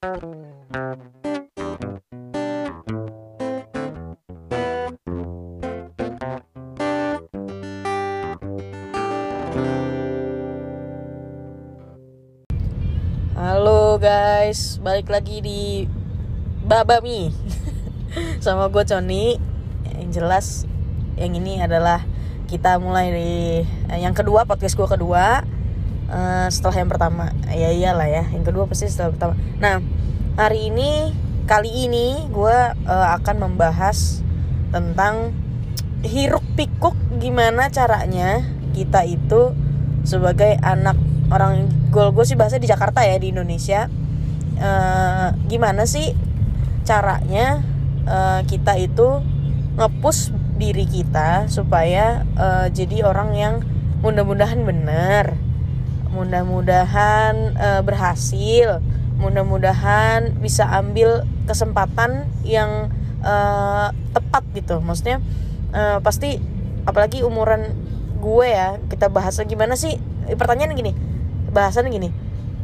Halo guys, balik lagi di Babami. Sama gue Coni. Yang jelas yang ini adalah kita mulai dari eh, yang kedua podcast gue kedua uh, setelah yang pertama. Ya iyalah ya. Yang kedua pasti setelah pertama. Nah hari ini kali ini gue uh, akan membahas tentang hiruk pikuk gimana caranya kita itu sebagai anak orang gue gue sih bahasa di Jakarta ya di Indonesia. Uh, gimana sih caranya uh, kita itu ngepush diri kita supaya uh, jadi orang yang mudah-mudahan benar mudah-mudahan uh, berhasil. Mudah-mudahan bisa ambil kesempatan yang uh, tepat gitu. Maksudnya uh, pasti apalagi umuran gue ya kita bahas gimana sih? Pertanyaan gini bahasan gini.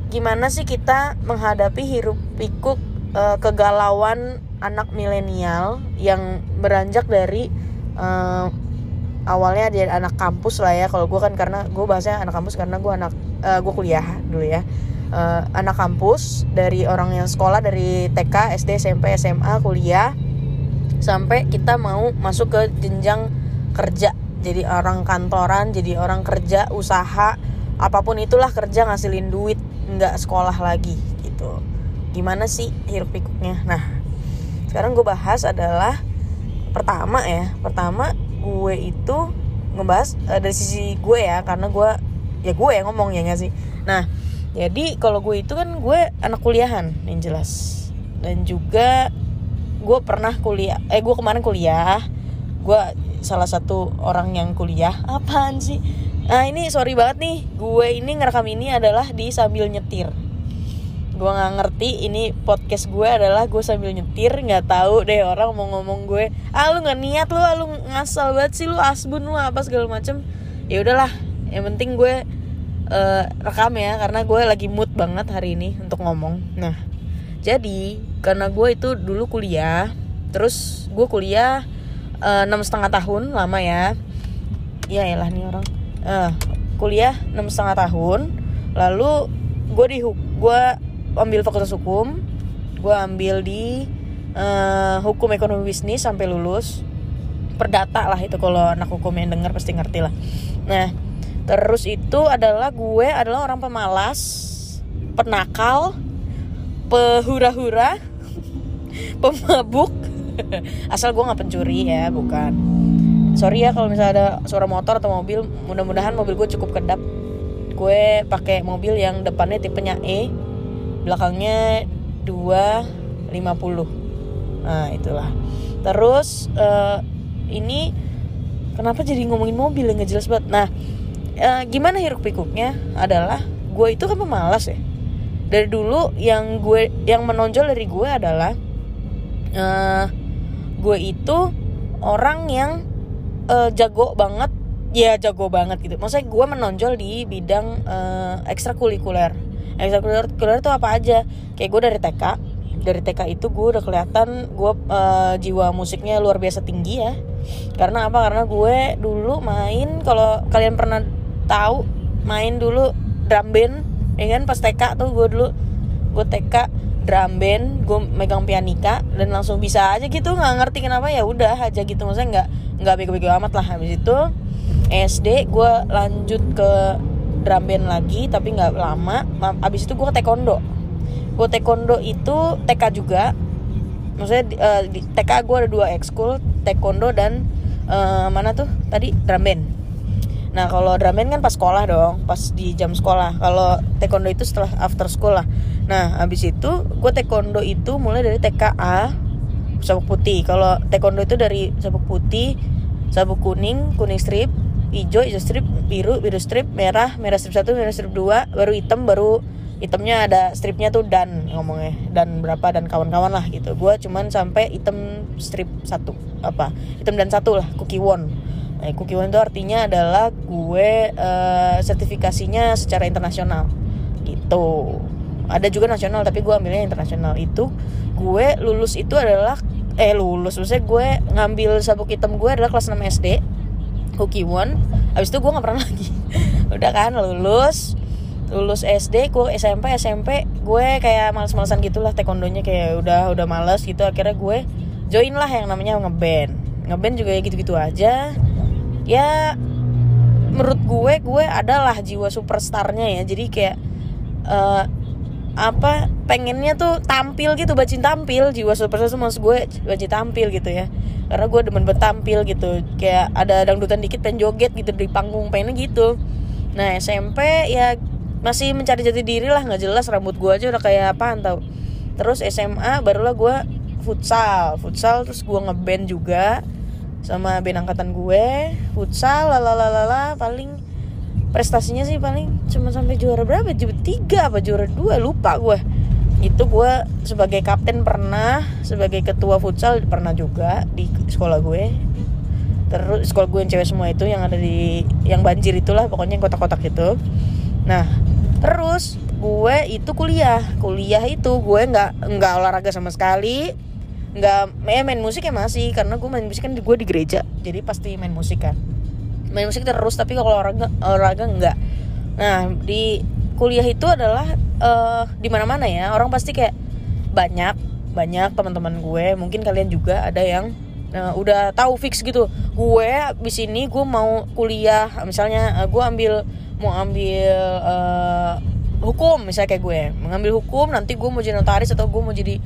Gimana sih kita menghadapi hiruk pikuk uh, kegalauan anak milenial yang beranjak dari uh, awalnya dia anak kampus lah ya kalau gue kan karena gue bahasnya anak kampus karena gue anak uh, gue kuliah dulu ya. Uh, anak kampus dari orang yang sekolah dari TK SD SMP SMA kuliah. Sampai kita mau masuk ke jenjang kerja. Jadi orang kantoran jadi orang kerja usaha apa pun itulah kerja ngasilin duit nggak sekolah lagi gitu. Gimana sih hiruk pikuknya? Nah sekarang gue bahas adalah pertama ya. Pertama gue itu ngebahas uh, dari sisi gue ya karena gue ya gue yang ngomong ya nggak sih? Nah jadi kalau gue itu kan gue anak kuliahan yang jelas. Dan juga gue pernah kuliah eh gue kemarin kuliah. Gue salah satu orang yang kuliah. Apaan sih? Nah ini sorry banget nih. Gue ini ngerekam ini adalah di sambil nyetir. Gue gak ngerti ini podcast gue adalah gue sambil nyetir. Gak tahu deh orang mau ngomong gue. Ah lu gak niat lu, ah, lu ngasal banget sih lu asbun lu apa segala macem. Ya udahlah yang penting gue uh, rekam ya Karena gue lagi mood banget hari ini untuk ngomong. Nah jadi karena gue itu dulu kuliah Terus gue kuliah eh, enam setengah tahun lama ya. Iya lah nih orang. Uh, kuliah enam setengah tahun lalu gue di gue ambil fakultas hukum gue ambil di uh, hukum ekonomi bisnis sampai lulus. Perdata lah itu kalau anak hukum yang denger pasti ngerti lah. Nah terus itu adalah gue adalah orang pemalas penakal pehura-hura pemabuk. Asal gue nggak pencuri ya bukan. Sorry ya kalau misalnya ada suara motor atau mobil mudah-mudahan mobil gue cukup kedap. Gue pakai mobil yang depannya tipenya E belakangnya 250 nah itulah. Terus uh, ini kenapa jadi ngomongin mobil yang gak jelas banget? Nah uh, gimana hiruk pikuknya? Adalah gue itu kan pemalas ya. Dari dulu yang gue yang menonjol dari gue adalah uh, gue itu orang yang uh, jago banget. Ya jago banget gitu. Maksudnya gue menonjol di bidang uh, ekstrakurikuler. Ekstrakurikuler itu apa aja? Kayak gue dari TK dari TK itu gue udah kelihatan gue uh, jiwa musiknya luar biasa tinggi ya. Karena apa? Karena gue dulu main kalau kalian pernah tahu main dulu drum band. Ya kan pas TK tuh gue dulu gue TK drum band gue megang pianika dan langsung bisa aja gitu nggak ngerti kenapa ya udah aja gitu. Maksudnya nggak nggak bego-bego amat lah habis itu. SD gue lanjut ke drum band lagi tapi nggak lama. Habis itu gue ke taekwondo. Gue taekwondo itu TK juga. Maksudnya uh, di TK gue ada dua ekskul taekwondo dan uh, mana tuh? Tadi drum band nah kalau drum band kan pas sekolah dong pas di jam sekolah. Kalau taekwondo itu setelah after school lah. Nah habis itu gue taekwondo itu mulai dari TKA sabuk putih. Kalau taekwondo itu dari sabuk putih sabuk kuning kuning strip hijau hijau strip biru biru strip merah merah strip satu merah strip dua baru hitam baru hitamnya ada stripnya tuh dan ngomongnya. Dan berapa dan kawan-kawan lah gitu. Gue cuman sampai hitam strip satu apa hitam dan satu lah cookie one nah one itu artinya adalah gue uh, sertifikasinya secara internasional. Gitu. Ada juga nasional tapi gue ambilnya internasional. Itu gue lulus itu adalah eh lulus maksudnya gue ngambil sabuk hitam gue adalah kelas 6 SD Hoki One. Abis itu gue nggak pernah lagi. Udah kan lulus. Lulus SD gue SMP SMP gue kayak males-malesan gitulah taekwondonya kayak udah udah males gitu. Akhirnya gue join lah yang namanya ngeband. Ngeband juga ya gitu-gitu aja ya menurut gue gue adalah jiwa superstarnya ya. Jadi kayak uh, apa pengennya tuh tampil gitu bacin tampil. Jiwa superstar maksud gue bacin tampil gitu ya. Karena gue demen bertampil gitu. Kayak ada dangdutan dikit pengen joget gitu di panggung pengennya gitu. Nah SMP ya masih mencari jati diri lah nggak jelas rambut gue aja udah kayak apa tau. Terus SMA barulah gue futsal. Futsal terus gue ngeband juga sama band angkatan gue futsal lalalala paling prestasinya sih paling cuma sampai juara berapa? Juara tiga apa juara dua? Lupa gue itu gue sebagai kapten pernah sebagai ketua futsal pernah juga di sekolah gue. Terus sekolah gue yang cewek semua itu yang ada di yang banjir itulah pokoknya kotak-kotak itu. Nah terus gue itu kuliah. Kuliah itu gue nggak nggak olahraga sama sekali nggak main, main musik ya masih karena gue main musik kan gue di gereja jadi pasti main musik kan. Main musik terus tapi kalau olahraga olahraga enggak nah di kuliah itu adalah uh, di mana mana ya orang pasti kayak banyak banyak teman-teman gue mungkin kalian juga ada yang uh, udah tahu fix gitu. Gue di sini gue mau kuliah misalnya uh, gue ambil mau ambil uh, hukum misalnya kayak gue. Mengambil hukum nanti gue mau jadi notaris atau gue mau jadi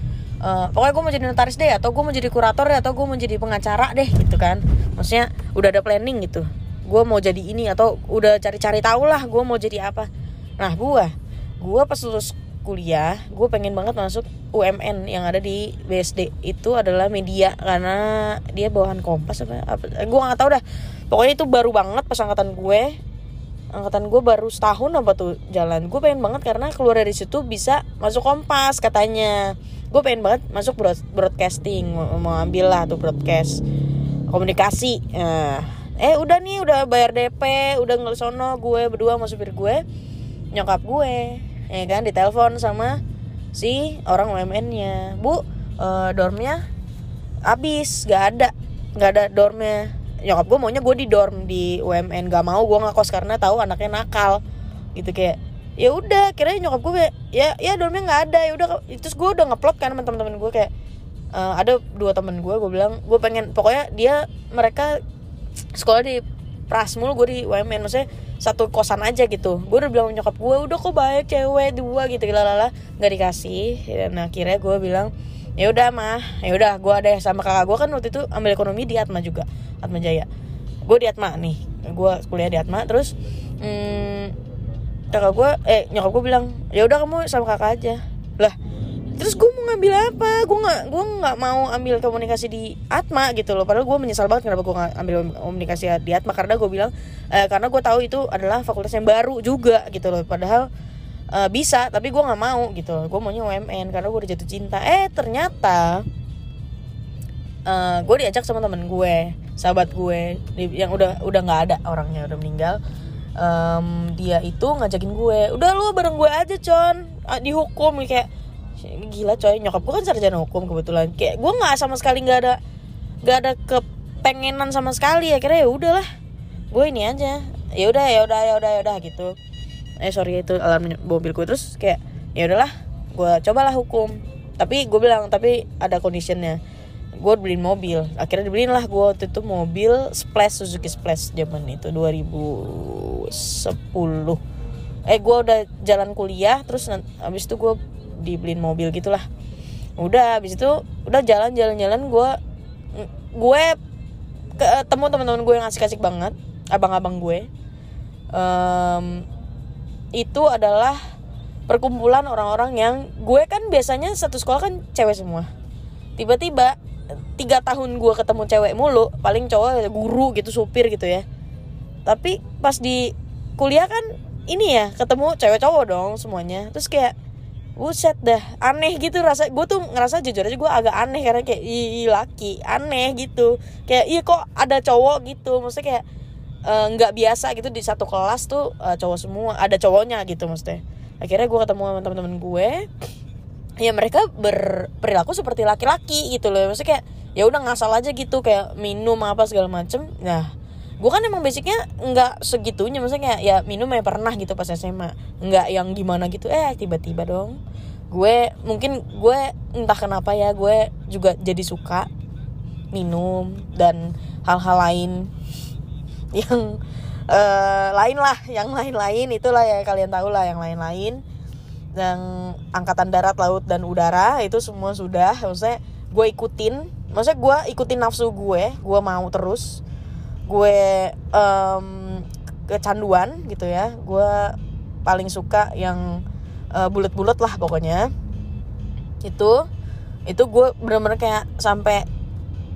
uh, pokoknya gue mau jadi notaris deh atau gue mau jadi kurator deh atau gue mau jadi pengacara deh gitu kan. Maksudnya udah ada planning gitu. Gue mau jadi ini atau udah cari-cari tahu lah gue mau jadi apa. Nah gue gue pas lulus kuliah gue pengen banget masuk UMN yang ada di BSD itu adalah media karena dia bawahan kompas apa, apa eh, gue nggak tahu dah. Pokoknya itu baru banget pas angkatan gue angkatan gue baru setahun apa tuh jalan. Gue pengen banget karena keluar dari situ bisa masuk kompas katanya. Gue pengen banget masuk broadcasting mau ambil lah tuh broadcast komunikasi. Nah, eh udah nih udah bayar DP udah ngelesono gue berdua sama supir gue nyokap gue ya kan ditelepon sama si orang UMN-nya bu uh, dormnya habis gak ada gak ada dormnya nyokap gue maunya gue di dorm di UMN gak mau gue ngekos karena tahu anaknya nakal. Gitu kayak ya udah kira nyokap gue ya ya dormnya nggak ada ya udah. Terus gue udah ngeplot kan sama teman-teman gue kayak uh, ada dua temen gue gue bilang gue pengen pokoknya dia mereka sekolah di Prasmul gue di UMN maksudnya satu kosan aja gitu. Gue udah bilang nyokap gue udah kok baik cewek dua gitu lalala nggak dikasih. Dan akhirnya gue bilang ya udah mah ya udah gue ada sama kakak gue kan waktu itu ambil ekonomi di Atma juga Atma Jaya. Gue di Atma nih. Gue kuliah di Atma terus hmm, kakak gue eh nyokap gue bilang ya udah kamu sama kakak aja. Lah terus gue mau ngambil apa? Gue nggak gue nggak mau ambil komunikasi di Atma gitu loh. Padahal gue menyesal banget kenapa gue nggak ambil komunikasi di Atma. Karena gue bilang eh, karena gue tahu itu adalah fakultas yang baru juga gitu loh. Padahal eh, bisa tapi gue nggak mau gitu. Gue maunya UMN karena gue udah jatuh cinta. Eh ternyata eh, gue diajak sama temen gue sahabat gue yang udah udah nggak ada orangnya udah meninggal. Um, dia itu ngajakin gue udah lu bareng gue aja con. Dihukum kayak gila coy nyokap gue kan sarjana hukum kebetulan. Kayak gue nggak sama sekali nggak ada nggak ada kepengenan sama sekali akhirnya ya udahlah gue ini aja. Ya udah ya udah ya udah ya udah gitu eh sorry itu alarm mobilku. Terus kayak ya udahlah gue cobalah hukum. Tapi gue bilang tapi ada conditionnya. Gue beliin mobil. Akhirnya dibeliin lah gue waktu itu mobil splash Suzuki splash zaman itu 2010 eh gue udah jalan kuliah terus abis itu gue dibeliin mobil gitulah. Udah habis itu udah jalan jalan jalan gue gue ketemu teman-teman gue yang asik-asik banget abang-abang gue um, itu adalah perkumpulan orang-orang yang gue kan biasanya satu sekolah kan cewek semua. Tiba-tiba tiga tahun gue ketemu cewek mulu paling cowok guru gitu supir gitu ya. Tapi pas di kuliah kan ini ya ketemu cewek cowok dong semuanya. Terus kayak Buset dah, aneh gitu rasa Gue tuh ngerasa jujur aja gue agak aneh Karena kayak ih laki, aneh gitu. Kayak iya kok ada cowok gitu? Maksudnya kayak nggak uh, biasa gitu di satu kelas tuh uh, cowok semua Ada cowoknya gitu maksudnya. Akhirnya gue ketemu sama teman-teman gue. Ya mereka berperilaku seperti laki-laki gitu loh. Maksudnya kayak ya udah ngasal aja gitu kayak minum apa segala macem. Nah gue kan emang basicnya nggak segitunya. Maksudnya kayak ya minum ya pernah gitu pas SMA nggak yang gimana gitu eh tiba-tiba dong. Gue mungkin gue entah kenapa ya gue juga jadi suka minum dan hal-hal lain yang uh, lain lah yang lain-lain itulah ya kalian tahu lah yang lain-lain. Yang angkatan darat laut dan udara itu semua sudah. Maksudnya gue ikutin maksudnya gue ikutin nafsu gue gue mau terus. Gue um, kecanduan gitu ya. Gue paling suka yang uh, bulat-bulat lah pokoknya. Itu itu gue bener-bener kayak sampai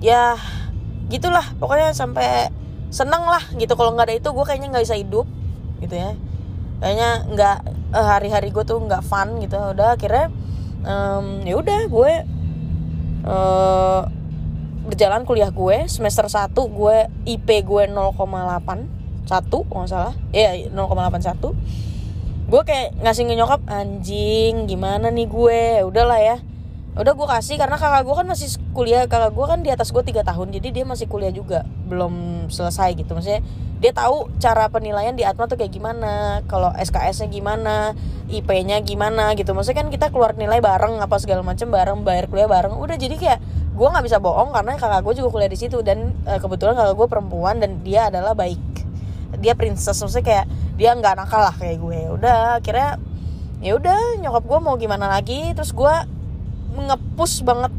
ya gitulah. Pokoknya sampai seneng lah gitu. Kalau nggak ada itu gue kayaknya nggak bisa hidup gitu ya. Kayaknya nggak uh, hari-hari gue tuh nggak fun gitu. Udah akhirnya um, ya udah gue uh, berjalan kuliah gue semester 1 gue IP gue 0,8 satu nggak salah. Ya yeah, 0,81 gue kayak ngasih nyokap anjing gimana nih gue? Udahlah ya udah gue kasih karena kakak gue kan masih kuliah kakak gue kan di atas gue tiga tahun jadi dia masih kuliah juga belum selesai gitu. Maksudnya dia tahu cara penilaian di Atma tuh kayak gimana kalau SKS-nya gimana IP-nya gimana gitu. Maksudnya kan kita keluar nilai bareng apa segala macam bareng bayar kuliah bareng. Udah jadi kayak gue nggak bisa bohong karena kakak gue juga kuliah di situ. Dan e, kebetulan kakak gue perempuan dan dia adalah baik. Dia princess maksudnya kayak dia nggak nakal lah kayak gue. Udah akhirnya ya udah nyokap gue mau gimana lagi? Terus gue ngepus banget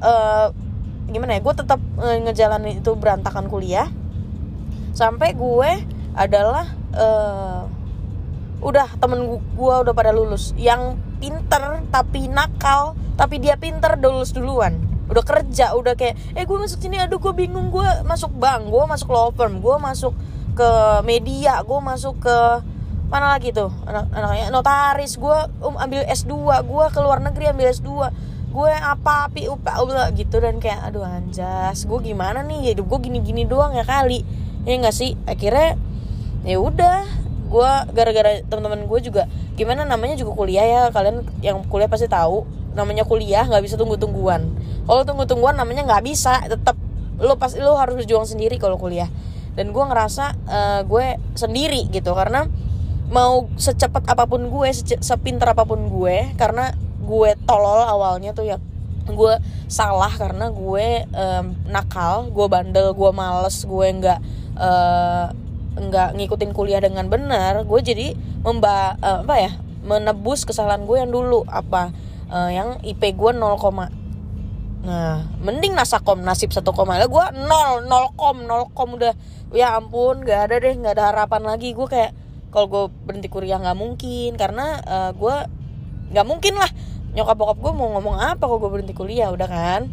uh, gimana ya gue tetap ngejalanin itu berantakan kuliah. Sampai gue adalah uh, udah temen gue udah pada lulus. Yang pinter tapi nakal tapi dia pinter udah lulus duluan. Udah kerja udah kayak eh gue masuk sini aduh gue bingung gue masuk bank gue masuk law firm gue masuk ke media gue masuk ke mana lagi tuh? Anak anaknya. Notaris gue um, ambil S2 gue ke luar negeri ambil S2 gue apa api upa gitu. Dan kayak aduh anjas. Gue gimana nih? Hidup gue gini gini doang ya kali. Ya nggak sih? Akhirnya ya udah. Gue gara-gara teman-teman gue juga gimana? Namanya juga kuliah ya. Kalian yang kuliah pasti tahu. Namanya kuliah nggak bisa tunggu tungguan kalau tunggu tungguan namanya nggak bisa. Tetap lo pas lo harus berjuang sendiri kalau kuliah. Dan gue ngerasa uh, gue sendiri gitu. Karena mau secepat apa pun gue sepintar apa pun gue karena gue tolol awalnya tuh ya gue salah karena gue um, nakal gue bandel gue males gue nggak uh, ngikutin kuliah dengan benar gue jadi memba uh, apa ya menebus kesalahan gue yang dulu. Apa? Uh, yang IP gue 0, nah mending nasakom nasib satu koma. Lah gue nol nol kom nol kom udah. Ya ampun nggak ada deh nggak ada harapan lagi. Gue kayak kalau gue berhenti kuliah nggak mungkin karena uh, gue nggak mungkin lah nyokap bokap gue mau ngomong apa kalau gue berhenti kuliah udah kan?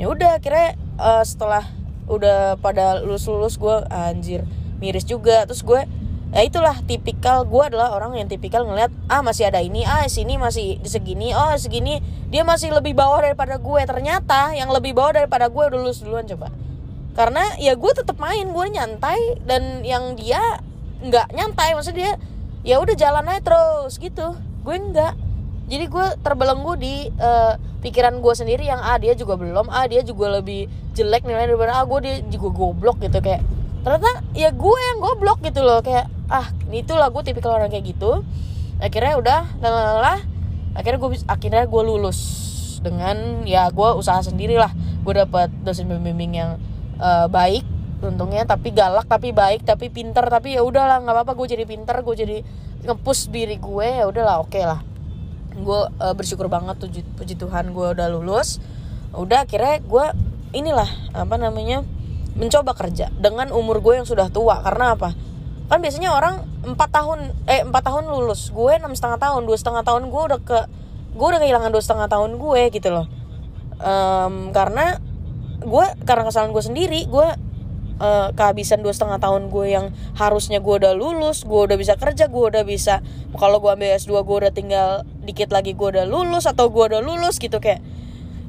Ya udah kira uh, setelah udah pada lulus lulus gue anjir miris juga. Terus gue ya itulah tipikal gue adalah orang yang tipikal ngeliat ah masih ada ini ah sini masih di segini oh segini. Dia masih lebih bawah daripada gue ternyata yang lebih bawah daripada gue udah lulus duluan coba. Karena ya gue tetap main gue nyantai dan yang dia nggak nyantai maksudnya dia ya udah jalan aja terus gitu. Gue enggak jadi gue terbelenggu di uh, pikiran gue sendiri yang ah dia juga belum. Ah dia juga lebih jelek nilainya daripada ah gue dia juga goblok gitu kayak. Ternyata ya gue yang goblok gitu loh. Kayak ah itulah gue tipikal orang kayak gitu. Akhirnya udah lah akhirnya gue akhirnya gue lulus dengan ya gue usaha sendiri lah gue dapet dosen pembimbing yang uh, baik untungnya tapi galak tapi baik tapi pinter tapi ya udahlah nggak apa-apa gue jadi pinter gue jadi ngepus diri gue ya udahlah oke okay lah. Gue uh, bersyukur banget puji, puji Tuhan gue udah lulus. Udah akhirnya gue inilah apa namanya mencoba kerja dengan umur gue yang sudah tua. Karena apa? Kan biasanya orang empat tahun eh empat tahun lulus gue enam setengah tahun dua setengah tahun gue udah ke gue udah kehilangan dua setengah tahun gue gitu loh. Um, karena gue karena kesalahan gue sendiri gue uh, kehabisan dua setengah tahun gue yang harusnya gue udah lulus gue udah bisa kerja gue udah bisa kalau gue ambil S2 gue udah tinggal dikit lagi gue udah lulus atau gue udah lulus gitu kayak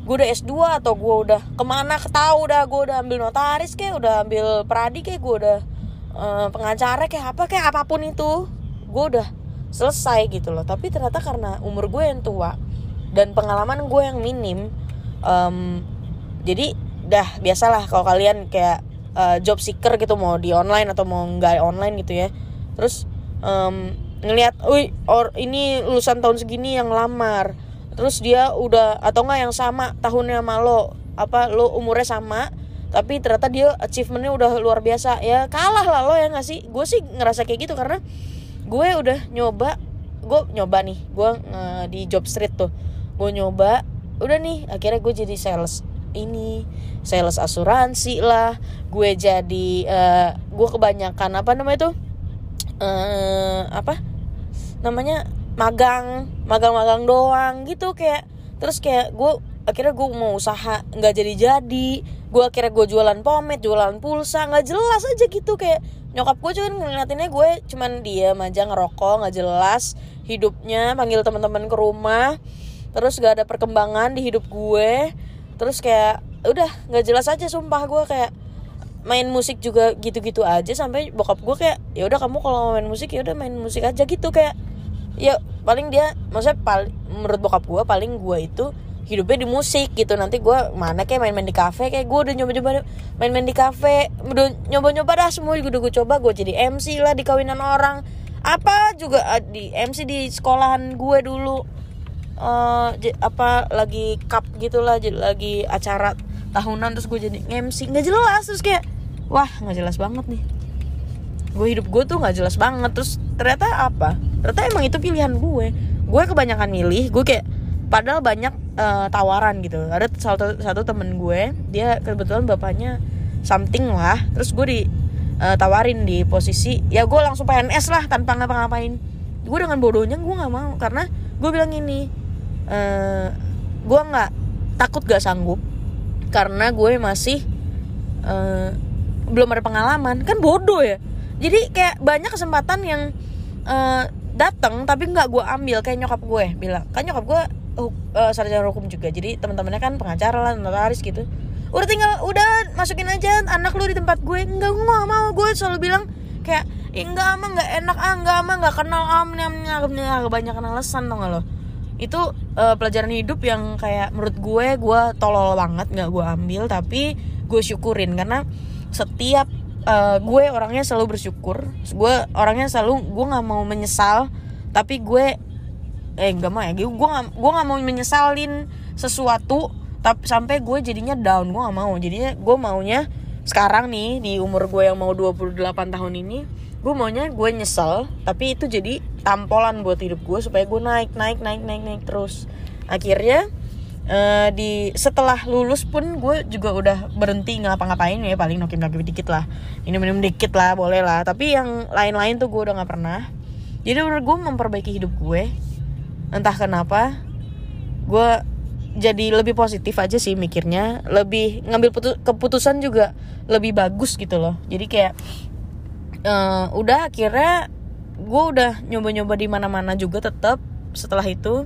gue udah S2 atau gue udah ke mana ketahu udah gue udah ambil notaris kayak udah ambil peradi kayak gue udah uh, pengacara kayak apa kayak apa pun itu gue udah selesai gitu loh tapi ternyata karena umur gue yang tua dan pengalaman gue yang minim um, jadi dah biasalah kalau kalian kayak uh, job seeker gitu mau di online atau mau nggak online gitu ya. Terus um, ngelihat, wih or ini lulusan tahun segini yang lamar. Terus dia udah atau enggak yang sama tahunnya sama lo apa lo umurnya sama tapi ternyata dia achievementnya udah luar biasa. Ya kalah lah lo ya nggak sih? Gue sih ngerasa kayak gitu karena gue udah nyoba gue nyoba nih gue uh, di job street tuh. Gue nyoba udah nih akhirnya gue jadi sales ini sales asuransi lah gue jadi uh, gue kebanyakan apa namanya tuh uh, apa namanya magang magang-magang doang gitu kayak terus kayak gue akhirnya gue mau usaha nggak jadi jadi gue akhirnya gue jualan pomade jualan pulsa nggak jelas aja gitu kayak nyokap gue cuman ngeliatinnya gue cuman dia aja ngerokok nggak jelas hidupnya panggil teman-teman ke rumah terus gak ada perkembangan di hidup gue terus kayak udah nggak jelas aja sumpah gue kayak main musik juga gitu-gitu aja sampai bokap gue kayak ya udah kamu kalau main musik ya udah main musik aja gitu kayak. Ya paling dia maksudnya paling menurut bokap gue paling gue itu hidupnya di musik gitu. Nanti gue mana kayak main-main di kafe kayak gue udah nyoba-nyoba main-main di kafe udah nyoba-nyoba dah semua udah gue coba gue jadi MC lah di kawinan orang. Apa juga di MC di sekolahan gue dulu uh, apa lagi cup gitulah lagi acara tahunan terus gue jadi MC nggak jelas terus kayak wah nggak jelas banget nih. Gue hidup gue tuh nggak jelas banget. Terus ternyata apa? Ternyata emang itu pilihan gue. Gue kebanyakan milih gue kayak padahal banyak uh, tawaran gitu. Ada satu satu temen gue dia kebetulan bapaknya something lah. Terus gue di uh, tawarin di posisi ya gue langsung PNS lah tanpa ngapa-ngapain. Gue dengan bodohnya gue nggak mau karena gue bilang ini uh, gue nggak takut gak sanggup karena gue masih uh, belum ada pengalaman. Kan bodoh ya. Jadi kayak banyak kesempatan yang uh, datang tapi nggak gue ambil. Kayak nyokap gue bilang. Kan nyokap gue uh, sarjana hukum juga. Jadi teman-temannya kan pengacara lah notaris gitu. Udah tinggal udah masukin aja anak lu di tempat gue. Enggak gue gak mau. Gue selalu bilang kayak enggak ama nggak enak ah enggak ama nggak kenal am amnya kebanyakan alasan dong lo itu uh, pelajaran hidup yang kayak menurut gue gue tolol banget nggak gue ambil tapi gue syukurin. Karena setiap uh, gue orangnya selalu bersyukur. Gue orangnya selalu gue nggak mau menyesal tapi gue eh enggak mau ya gue gak, gue nggak mau menyesalin sesuatu tapi sampai gue jadinya down. Gue nggak mau. Jadinya gue maunya sekarang nih di umur gue yang mau 28 tahun ini gue maunya gue nyesel tapi itu jadi tampolan buat hidup gue supaya gue naik naik naik naik naik terus. Akhirnya uh, di setelah lulus pun gue juga udah berhenti ngapa-ngapain ya paling nokim nokim dikit lah. Ini minum dikit lah boleh lah. Tapi yang lain-lain tuh gue udah nggak pernah. Jadi menurut gue memperbaiki hidup gue entah kenapa gue jadi lebih positif aja sih mikirnya. Lebih ngambil keputusan juga lebih bagus gitu loh. Jadi kayak uh, udah akhirnya gue udah nyoba-nyoba di mana-mana juga tetap setelah itu.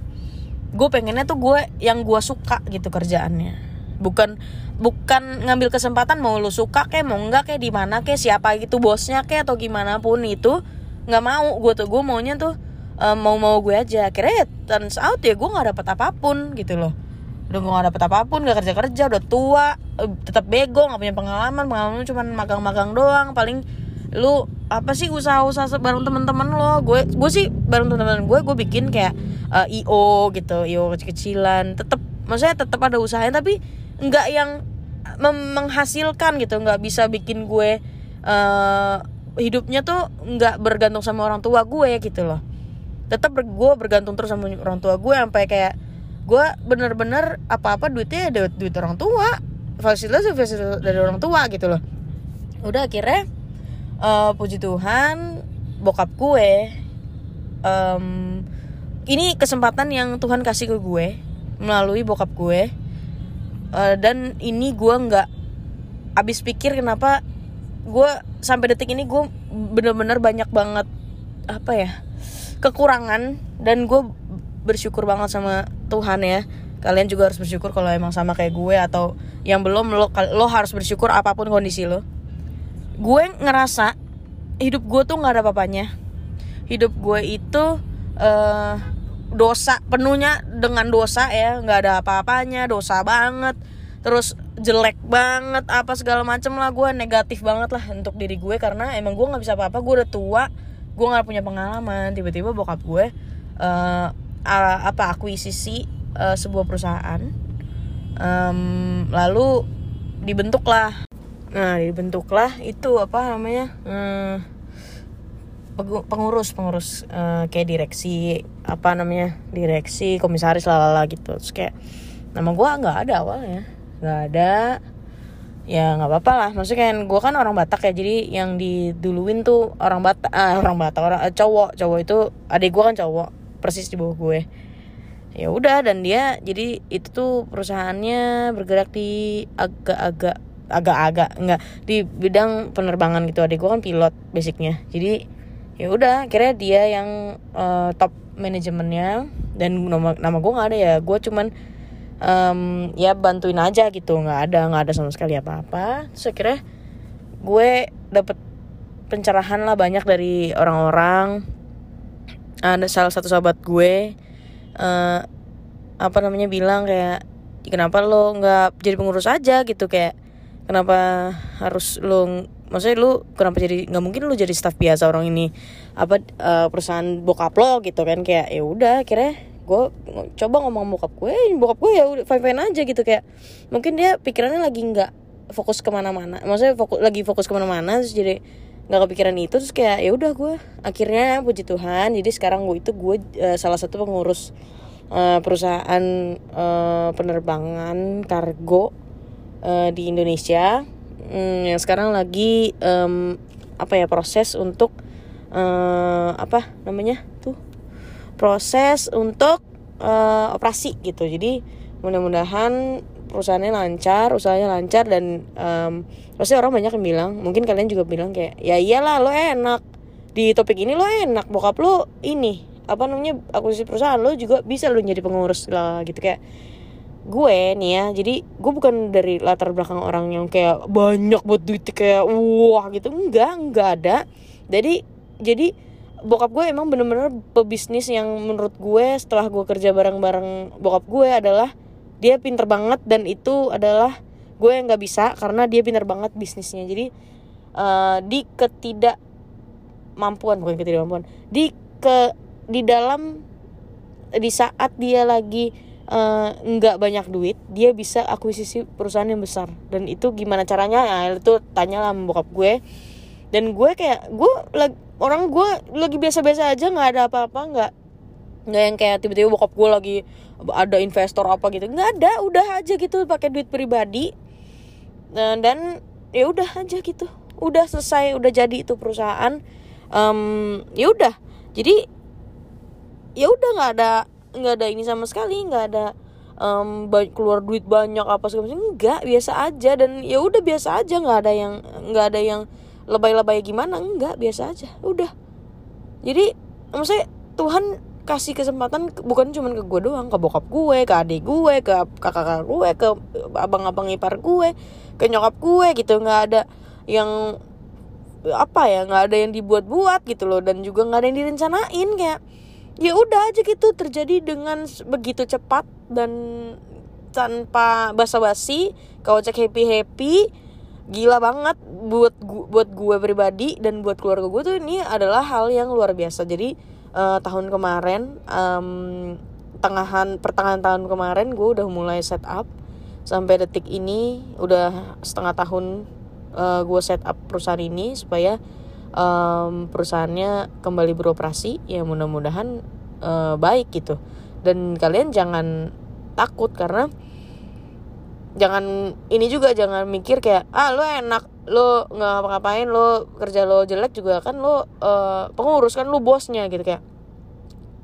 Gue pengennya tuh gue yang gue suka gitu kerjaannya. Bukan bukan ngambil kesempatan mau lu suka kayak mau enggak kayak di mana kayak siapa gitu bosnya kayak atau gimana pun itu nggak mau. Gue tuh gue maunya tuh um, mau mau gue aja. Akhirnya ya turns out ya gue nggak dapet apa pun gitu loh. Udah gue gak dapet apa pun gak kerja kerja udah tua uh, tetap bego nggak punya pengalaman. Pengalaman cuma magang-magang doang paling lu apa sih usaha-usaha bareng teman-teman lo? Gue gue sih bareng teman-teman gue gue bikin kayak uh, io gitu io kecil-kecilan. Tetap maksudnya tetap ada usahanya tapi nggak yang menghasilkan gitu. Nggak bisa bikin gue uh, hidupnya tuh nggak bergantung sama orang tua gue gitu loh. Tetap ber, gue bergantung terus sama orang tua gue sampai kayak gue bener-bener apa-apa duitnya ada duit orang tua. Fasilitas fasilitas dari orang tua gitu loh. Udah akhirnya uh, puji Tuhan bokap gue um, ini kesempatan yang Tuhan kasih ke gue melalui bokap gue. Uh, dan ini gue nggak abis pikir kenapa gue sampai detik ini gue bener-bener banyak banget apa ya kekurangan. Dan gue bersyukur banget sama Tuhan ya. Kalian juga harus bersyukur kalau emang sama kayak gue atau yang belum lo lo harus bersyukur apa pun kondisi lo gue ngerasa hidup gue tuh nggak ada papanya hidup gue itu uh, dosa penuhnya dengan dosa ya nggak ada apa-apanya dosa banget. Terus jelek banget apa segala macem lah gue negatif banget lah untuk diri gue. Karena emang gue nggak bisa apa-apa gue udah tua gue nggak punya pengalaman. Tiba-tiba bokap gue uh, apa akuisisi uh, sebuah perusahaan. Um, lalu dibentuklah nah dibentuklah itu apa namanya uh, pengurus pengurus uh, kayak direksi apa namanya direksi komisaris lalala gitu. Terus kayak nama gue nggak ada awalnya. Nggak ada ya nggak apa-apa lah. Maksudnya kan gue kan orang Batak ya jadi yang diduluin tuh orang Batak ah, orang Batak orang eh, cowok. Cowok itu adik gue kan cowok persis di bawah gue. Ya udah dan dia jadi itu tuh perusahaannya bergerak di agak-agak agak-agak enggak di bidang penerbangan gitu. Adik gue kan pilot basicnya. Jadi ya udah akhirnya dia yang uh, top manajemennya. Dan nama nama gue nggak ada ya. Gue cuman um, ya bantuin aja gitu. Nggak ada nggak ada sama sekali apa apa terus akhirnya gue dapet pencerahan lah banyak dari orang-orang. Ada salah satu sahabat gue uh, apa namanya bilang kayak kenapa lo nggak jadi pengurus aja? Gitu kayak kenapa harus lo maksudnya lu kenapa jadi nggak mungkin lu jadi staff biasa orang ini. Apa uh, perusahaan bokap lo gitu kan kayak ya udah kira gue coba ngomong bokap gue bokap gue ya udah fine fine aja gitu. Kayak mungkin dia pikirannya lagi nggak fokus ke mana-mana maksudnya fokus lagi fokus ke mana-mana terus jadi nggak kepikiran itu terus kayak ya udah gue akhirnya puji Tuhan jadi sekarang gue itu gue uh, salah satu pengurus uh, perusahaan uh, penerbangan kargo uh, di Indonesia. Um, yang sekarang lagi um, apa ya proses untuk uh, apa namanya tuh? Proses untuk uh, operasi gitu. Jadi mudah-mudahan perusahaannya lancar usahanya lancar dan um, pasti orang banyak yang bilang mungkin kalian juga bilang kayak ya iyalah lo enak. Di topik ini lo enak bokap lo ini apa namanya akuisisi perusahaan lo juga bisa lo jadi pengurus lah gitu. Kayak gue nih ya jadi gue bukan dari latar belakang orang yang kayak banyak buat duit kayak wah gitu. Enggak enggak ada. Jadi jadi bokap gue emang bener-bener pebisnis yang menurut gue setelah gue kerja bareng-bareng bokap gue adalah dia pinter banget dan itu adalah gue yang nggak bisa karena dia pinter banget bisnisnya. Jadi uh, di ketidakmampuan bukan ketidakmampuan di ke di dalam di saat dia lagi nggak uh, banyak duit dia bisa akuisisi perusahaan yang besar. Dan itu gimana caranya? Ya itu tanya lah bokap gue. Dan gue kayak gue lagi orang gue lagi biasa-biasa aja nggak ada apa-apa nggak nggak yang kayak tiba-tiba bokap gue lagi ada investor apa gitu. Nggak ada udah aja gitu pakai duit pribadi. Nah, dan ya udah aja gitu. Udah selesai udah jadi itu perusahaan. Um, ya udah. Jadi ya udah nggak ada nggak ada ini sama sekali nggak ada um, keluar duit banyak apa segala macam nggak biasa aja. Dan ya udah biasa aja nggak ada yang nggak ada yang lebay-lebay gimana enggak biasa aja udah. Jadi maksudnya Tuhan kasih kesempatan bukan cuma ke gue doang ke bokap gue ke adik gue ke kakak-kakak gue ke abang-abang ipar gue ke nyokap gue gitu. Nggak ada yang apa ya nggak ada yang dibuat-buat gitu loh. Dan juga nggak ada yang direncanain kayak ya udah aja gitu terjadi dengan begitu cepat dan tanpa basa-basi kau cek happy happy gila banget buat gua, buat gue pribadi dan buat keluarga gue tuh ini adalah hal yang luar biasa. Jadi uh, tahun kemarin um, tengahan pertengahan tahun kemarin gue udah mulai setup sampai detik ini udah setengah tahun uh, gue setup perusahaan ini supaya um, perusahaannya kembali beroperasi ya mudah-mudahan uh, baik gitu. Dan kalian jangan takut karena jangan ini juga jangan mikir kayak ah lo enak lo nggak ngapa-ngapain lo kerja lo jelek juga kan lo uh, pengurus kan lo bosnya gitu kayak.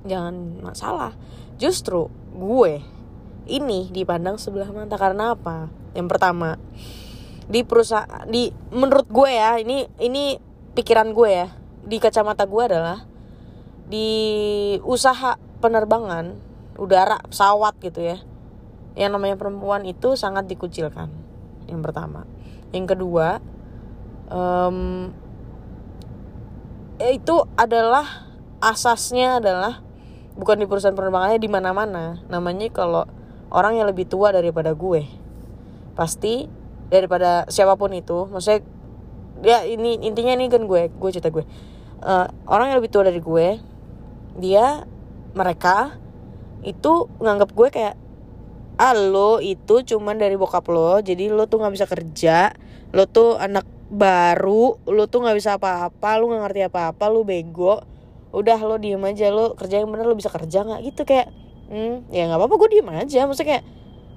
Jangan masalah. Justru gue ini dipandang sebelah mata karena apa? Yang pertama di perusahaan di menurut gue ya ini ini pikiran gue ya di kacamata gue adalah di usaha penerbangan udara pesawat gitu ya yang namanya perempuan itu sangat dikucilkan yang pertama. Yang kedua um, itu adalah asasnya adalah bukan di perusahaan penerbangannya di mana-mana. Namanya kalau orang yang lebih tua daripada gue. Pasti daripada siapa pun itu maksudnya ya ini intinya ini kan gue gue cerita gue. Uh, orang yang lebih tua dari gue dia mereka itu nganggap gue kayak ah lo itu cuman dari bokap lo jadi lo tuh nggak bisa kerja lo tuh anak baru lo tuh nggak bisa apa-apa lo nggak ngerti apa-apa lo bego. Udah lo diem aja lo kerja yang bener lo bisa kerja nggak? Gitu kayak hmm ya nggak apa-apa gue diem aja. Maksudnya kayak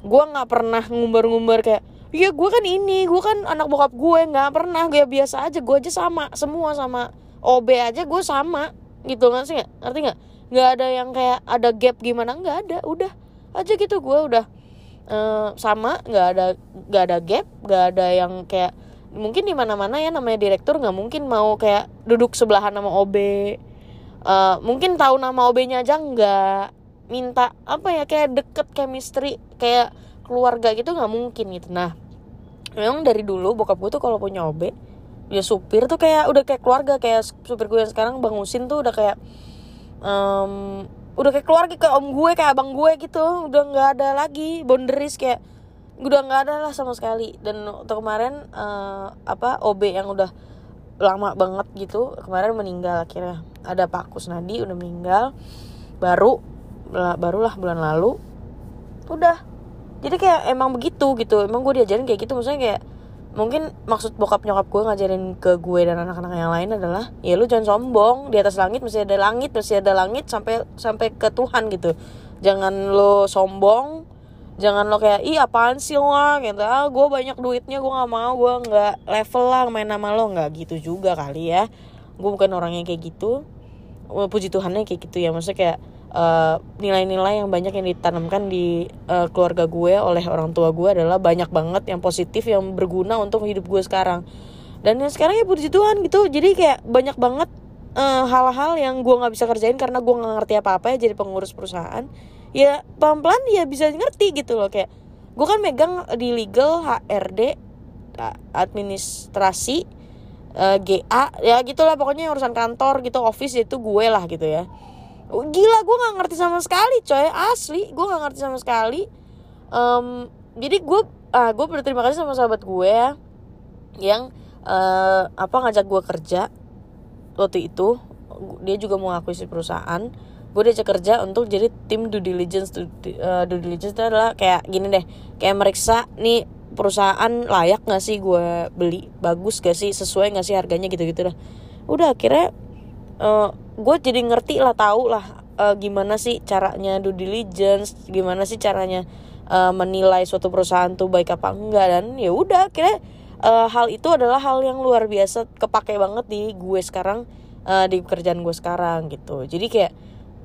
gue nggak pernah ngumbar-ngumbar kayak iya gue kan ini gue kan anak bokap gue nggak pernah gue biasa aja gue aja sama semua sama OB aja gue sama gitu nggak? Sih ngerti nggak? Nggak ada yang kayak ada gap gimana nggak ada udah aja gitu gue udah uh, sama nggak ada nggak ada gap nggak ada yang kayak mungkin di mana mana ya namanya direktur nggak mungkin mau kayak duduk sebelahan sama OB uh, mungkin tahu nama OB-nya aja nggak minta apa ya kayak deket chemistry kayak keluarga gitu nggak mungkin gitu. Nah memang dari dulu bokap gue tuh kalau punya OB ya supir tuh kayak udah kayak keluarga kayak supir gue yang sekarang bang Usin tuh udah kayak um, udah kayak keluarga kayak om gue kayak abang gue gitu. Udah nggak ada lagi boundaries kayak udah nggak ada lah sama sekali. Dan untuk kemarin uh, apa OB yang udah lama banget gitu kemarin meninggal akhirnya. Ada Pak Kusnadi udah meninggal baru barulah bulan lalu udah jadi kayak emang begitu gitu. Emang gue diajarin kayak gitu. Maksudnya kayak mungkin maksud bokap nyokap gue ngajarin ke gue dan anak-anak yang lain adalah ya lu jangan sombong. Di atas langit masih ada langit masih ada langit sampai sampai ke Tuhan gitu. Jangan lo sombong. Jangan lo kayak ih apaan sih lo gitu. Ah gue banyak duitnya gue nggak mau gue nggak level lah main nama lo. Nggak gitu juga kali ya. Gue bukan orang yang kayak gitu. Puji Tuhannya kayak gitu ya. Maksudnya kayak nilai nilai-nilai yang banyak yang ditanamkan di uh, keluarga gue oleh orang tua gue adalah banyak banget yang positif yang berguna untuk hidup gue sekarang. Dan yang sekarang ya puji Tuhan gitu. Jadi kayak banyak banget hal-hal uh, yang gue nggak bisa kerjain karena gue nggak ngerti apa-apa ya jadi pengurus perusahaan. Ya pelan-pelan ya bisa ngerti gitu loh. Kayak gue kan megang di legal HRD administrasi uh, eh, GA ya gitulah. Pokoknya urusan kantor gitu office itu gue lah gitu ya gila gue nggak ngerti sama sekali coy. Asli gue nggak ngerti sama sekali. Um, jadi gue ah gue berterima kasih sama sahabat gue ya yang uh, apa ngajak gue kerja waktu itu. Dia juga mau ngakuisisi perusahaan. Gue diajak kerja untuk jadi tim due diligence. Due, uh, due diligence itu adalah kayak gini deh. Kayak meriksa nih perusahaan layak gak sih gue beli? Bagus gak sih? Sesuai gak sih harganya? Gitu gitu dah. Udah akhirnya uh, gue jadi ngerti lah tahu lah uh, gimana sih caranya due diligence gimana sih caranya uh, menilai suatu perusahaan tuh baik apa enggak dan ya udah akhirnya uh, hal itu adalah hal yang luar biasa kepake banget di gue sekarang uh, di pekerjaan gue sekarang gitu. Jadi kayak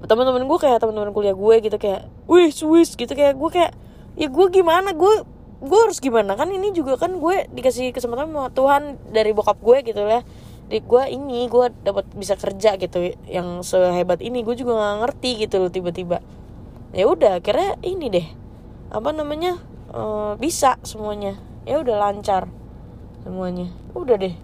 teman-teman gue kayak teman-teman kuliah gue gitu kayak wih Swiss gitu kayak gue kayak ya gue gimana? Gue gue harus gimana? Kan ini juga kan gue dikasih kesempatan sama Tuhan dari bokap gue gitu lah di gue ini gue dapat bisa kerja gitu yang sehebat ini. Gue juga nggak ngerti gitu loh tiba-tiba. Ya udah akhirnya ini deh. Apa namanya? Uh, bisa semuanya. Ya udah lancar semuanya. Udah deh.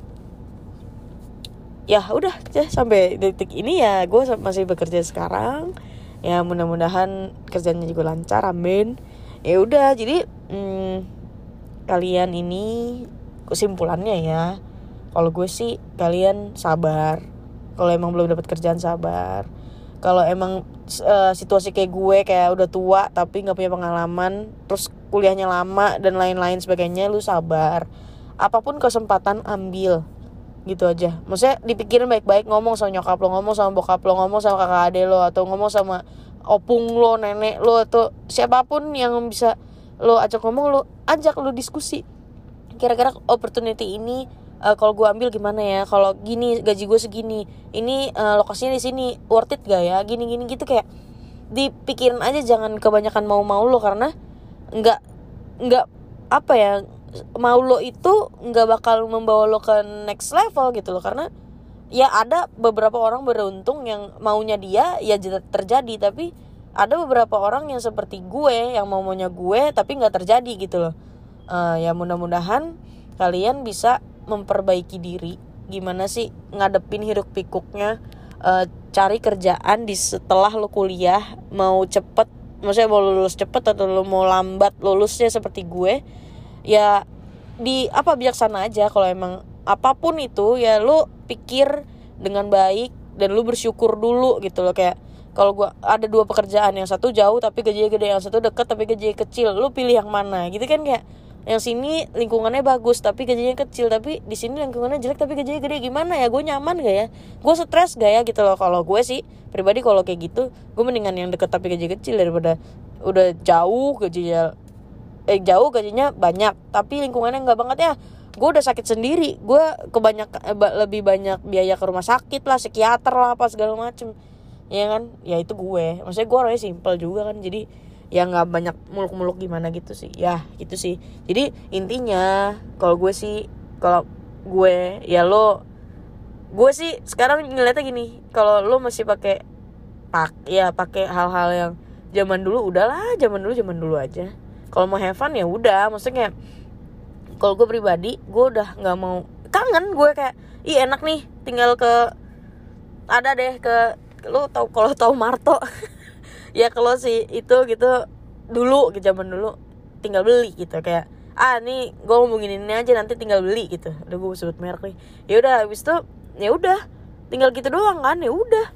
Ya udah ya sampai detik ini ya gue masih bekerja sekarang. Ya mudah-mudahan kerjanya juga lancar amin. Ya udah jadi hmm, kalian ini kesimpulannya ya kalau gue sih kalian sabar. Kalau emang belum dapat kerjaan sabar. Kalau emang uh, situasi kayak gue kayak udah tua tapi nggak punya pengalaman terus kuliahnya lama dan lain-lain sebagainya lu sabar. Apa pun kesempatan ambil. Gitu aja. Maksudnya dipikirin baik-baik ngomong sama nyokap lo ngomong sama bokap lo ngomong sama kakak ade lo atau ngomong sama opung lo nenek lo atau siapa pun yang bisa lo ajak ngomong lo ajak lo diskusi. Kira-kira opportunity ini uh, kalau gue ambil gimana ya? Kalau gini gaji gue segini. Ini uh, lokasinya di sini. Worth it gak ya? Gini gini gitu kayak dipikirin aja jangan kebanyakan mau mau lo karena nggak nggak apa ya mau lo itu nggak bakal membawa lo ke next level gitu loh. Karena ya ada beberapa orang beruntung yang maunya dia ya terjadi. Tapi ada beberapa orang yang seperti gue yang mau maunya gue tapi nggak terjadi gitu loh. Uh, ya mudah-mudahan kalian bisa memperbaiki diri gimana sih ngadepin hiruk pikuknya uh, cari kerjaan di setelah lo kuliah mau cepet maksudnya mau lulus cepet atau lo mau lambat lulusnya seperti gue ya di apa bijaksana aja kalau emang apa pun itu ya lo pikir dengan baik dan lu bersyukur dulu gitu loh kayak kalau gua ada dua pekerjaan yang satu jauh tapi gajinya gede yang satu deket tapi gajinya kecil lu pilih yang mana gitu kan kayak yang sini lingkungannya bagus tapi gajinya kecil. Tapi di sini lingkungannya jelek tapi gajinya gede. Gimana ya? Gue nyaman gak ya? Gue stres gak ya gitu loh. Kalau gue sih pribadi kalau kayak gitu gue mendingan yang deket tapi gajinya kecil daripada udah jauh gajinya eh jauh gajinya banyak tapi lingkungannya nggak banget ya. Gue udah sakit sendiri. Gue kebanyak eh, lebih banyak biaya ke rumah sakit lah psikiater lah apa segala macem. Ya kan? Ya itu gue. Maksudnya gue orangnya simpel juga kan. Jadi ya nggak banyak muluk-muluk gimana gitu sih. Ya gitu sih. Jadi intinya kalau gue sih kalau gue ya lo gue sih sekarang ngeliatnya gini kalau lo masih pakai pak ya pakai hal-hal yang zaman dulu udahlah zaman dulu zaman dulu aja. Kalau mau have fun ya udah. Maksudnya kalau gue pribadi gue udah nggak mau kangen gue kayak ih enak nih tinggal ke ada deh ke lu tau kalau tau Marto ya kalau si itu gitu dulu ke zaman dulu tinggal beli gitu kayak ah nih gue ngomongin ini aja nanti tinggal beli gitu. Udah gue sebut merek nih. Ya udah habis itu ya udah tinggal gitu doang kan ya udah.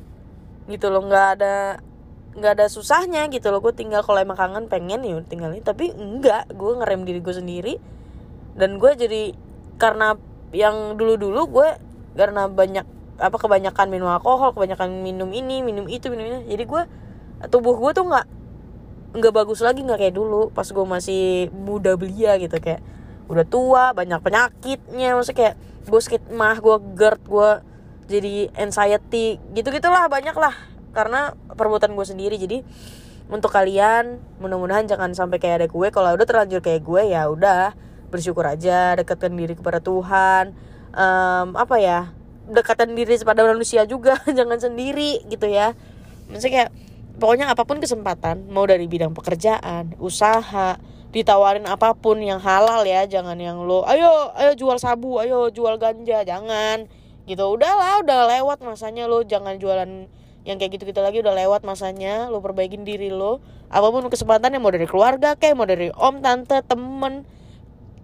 Gitu loh nggak ada nggak ada susahnya gitu loh gue tinggal kalau emang kangen pengen ya tinggal ini tapi enggak gue ngerem diri gue sendiri. Dan gue jadi karena yang dulu dulu gue karena banyak apa kebanyakan minum alkohol kebanyakan minum ini minum itu minum ini jadi gue tubuh gue tuh nggak nggak bagus lagi nggak kayak dulu. Pas gue masih muda belia gitu kayak udah tua banyak penyakitnya. Maksudnya kayak gue sakit mah gue GERD gue jadi anxiety gitu gitulah banyak lah karena perbuatan gue sendiri. Jadi untuk kalian mudah-mudahan jangan sampai kayak ada gue. Kalau udah terlanjur kayak gue ya udah bersyukur aja. Dekatkan diri kepada Tuhan. Um, apa ya? Dekatan diri kepada manusia juga. Jangan sendiri gitu ya. Maksudnya kayak pokoknya apa pun kesempatan mau dari bidang pekerjaan usaha ditawarin apa pun yang halal ya jangan yang lo ayo ayo jual sabu ayo jual ganja jangan. Gitu udahlah udah lewat masanya lo jangan jualan yang kayak gitu gitu lagi udah lewat masanya lo perbaikin diri lo. Apa pun kesempatan yang mau dari keluarga kayak mau dari om tante temen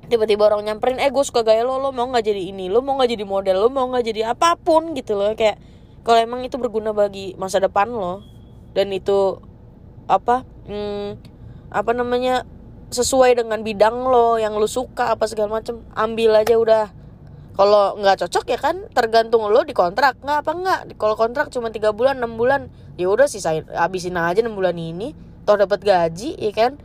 tiba-tiba orang nyamperin eh gue suka gaya lo lo mau nggak jadi ini lo mau nggak jadi model lo mau nggak jadi apa pun gitu loh kayak kalau emang itu berguna bagi masa depan lo dan itu apa hmm, apa namanya sesuai dengan bidang lo yang lo suka apa segala macem ambil aja udah. Kalau nggak cocok ya kan tergantung lo di kontrak nggak apa nggak. Kalau kontrak cuma tiga bulan enam bulan ya udah sih saya habisin aja enam bulan ini. Toh dapat gaji ya kan.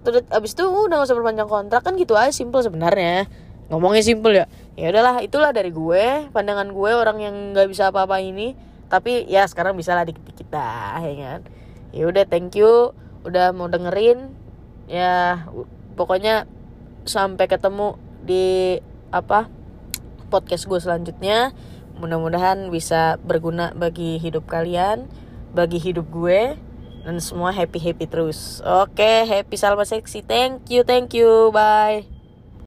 Terus abis itu udah gak usah perpanjang kontrak kan gitu aja simple sebenarnya. Ngomongnya simple ya. Ya udahlah itulah dari gue pandangan gue orang yang nggak bisa apa-apa ini tapi ya sekarang bisa lah dikit-dikit dah ya kan? Ya udah thank you udah mau dengerin. Ya pokoknya sampai ketemu di apa podcast gue selanjutnya. Mudah-mudahan bisa berguna bagi hidup kalian bagi hidup gue dan semua happy happy terus. Oke happy salma seksi. Thank you thank you. Bye